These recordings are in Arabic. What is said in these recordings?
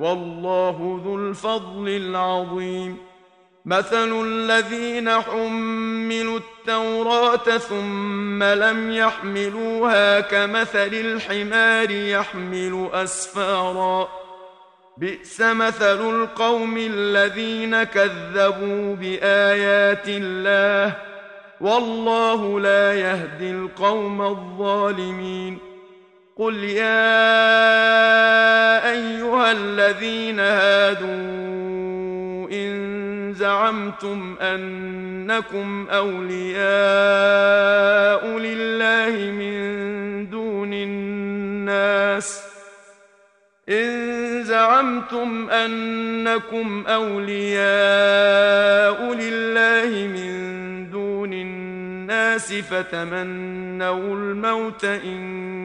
والله ذو الفضل العظيم. مثل الذين حملوا التوراة ثم لم يحملوها كمثل الحمار يحمل أسفارا. بئس مثل القوم الذين كذبوا بآيات الله. والله لا يهدي القوم الظالمين. قل يا ايها الذين هادوا ان زعمتم انكم اولياء لله من دون الناس إن زعمتم أنكم أولياء لله من دون الناس فتمنوا الموت إن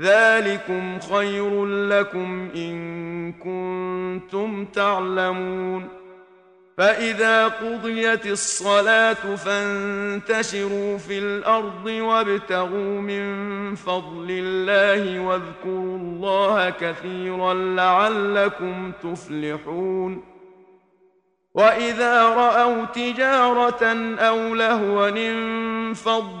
ذلكم خير لكم إن كنتم تعلمون. فإذا قضيت الصلاة فانتشروا في الأرض وابتغوا من فضل الله واذكروا الله كثيرا لعلكم تفلحون. وإذا رأوا تجارة أو لهوا انفضوا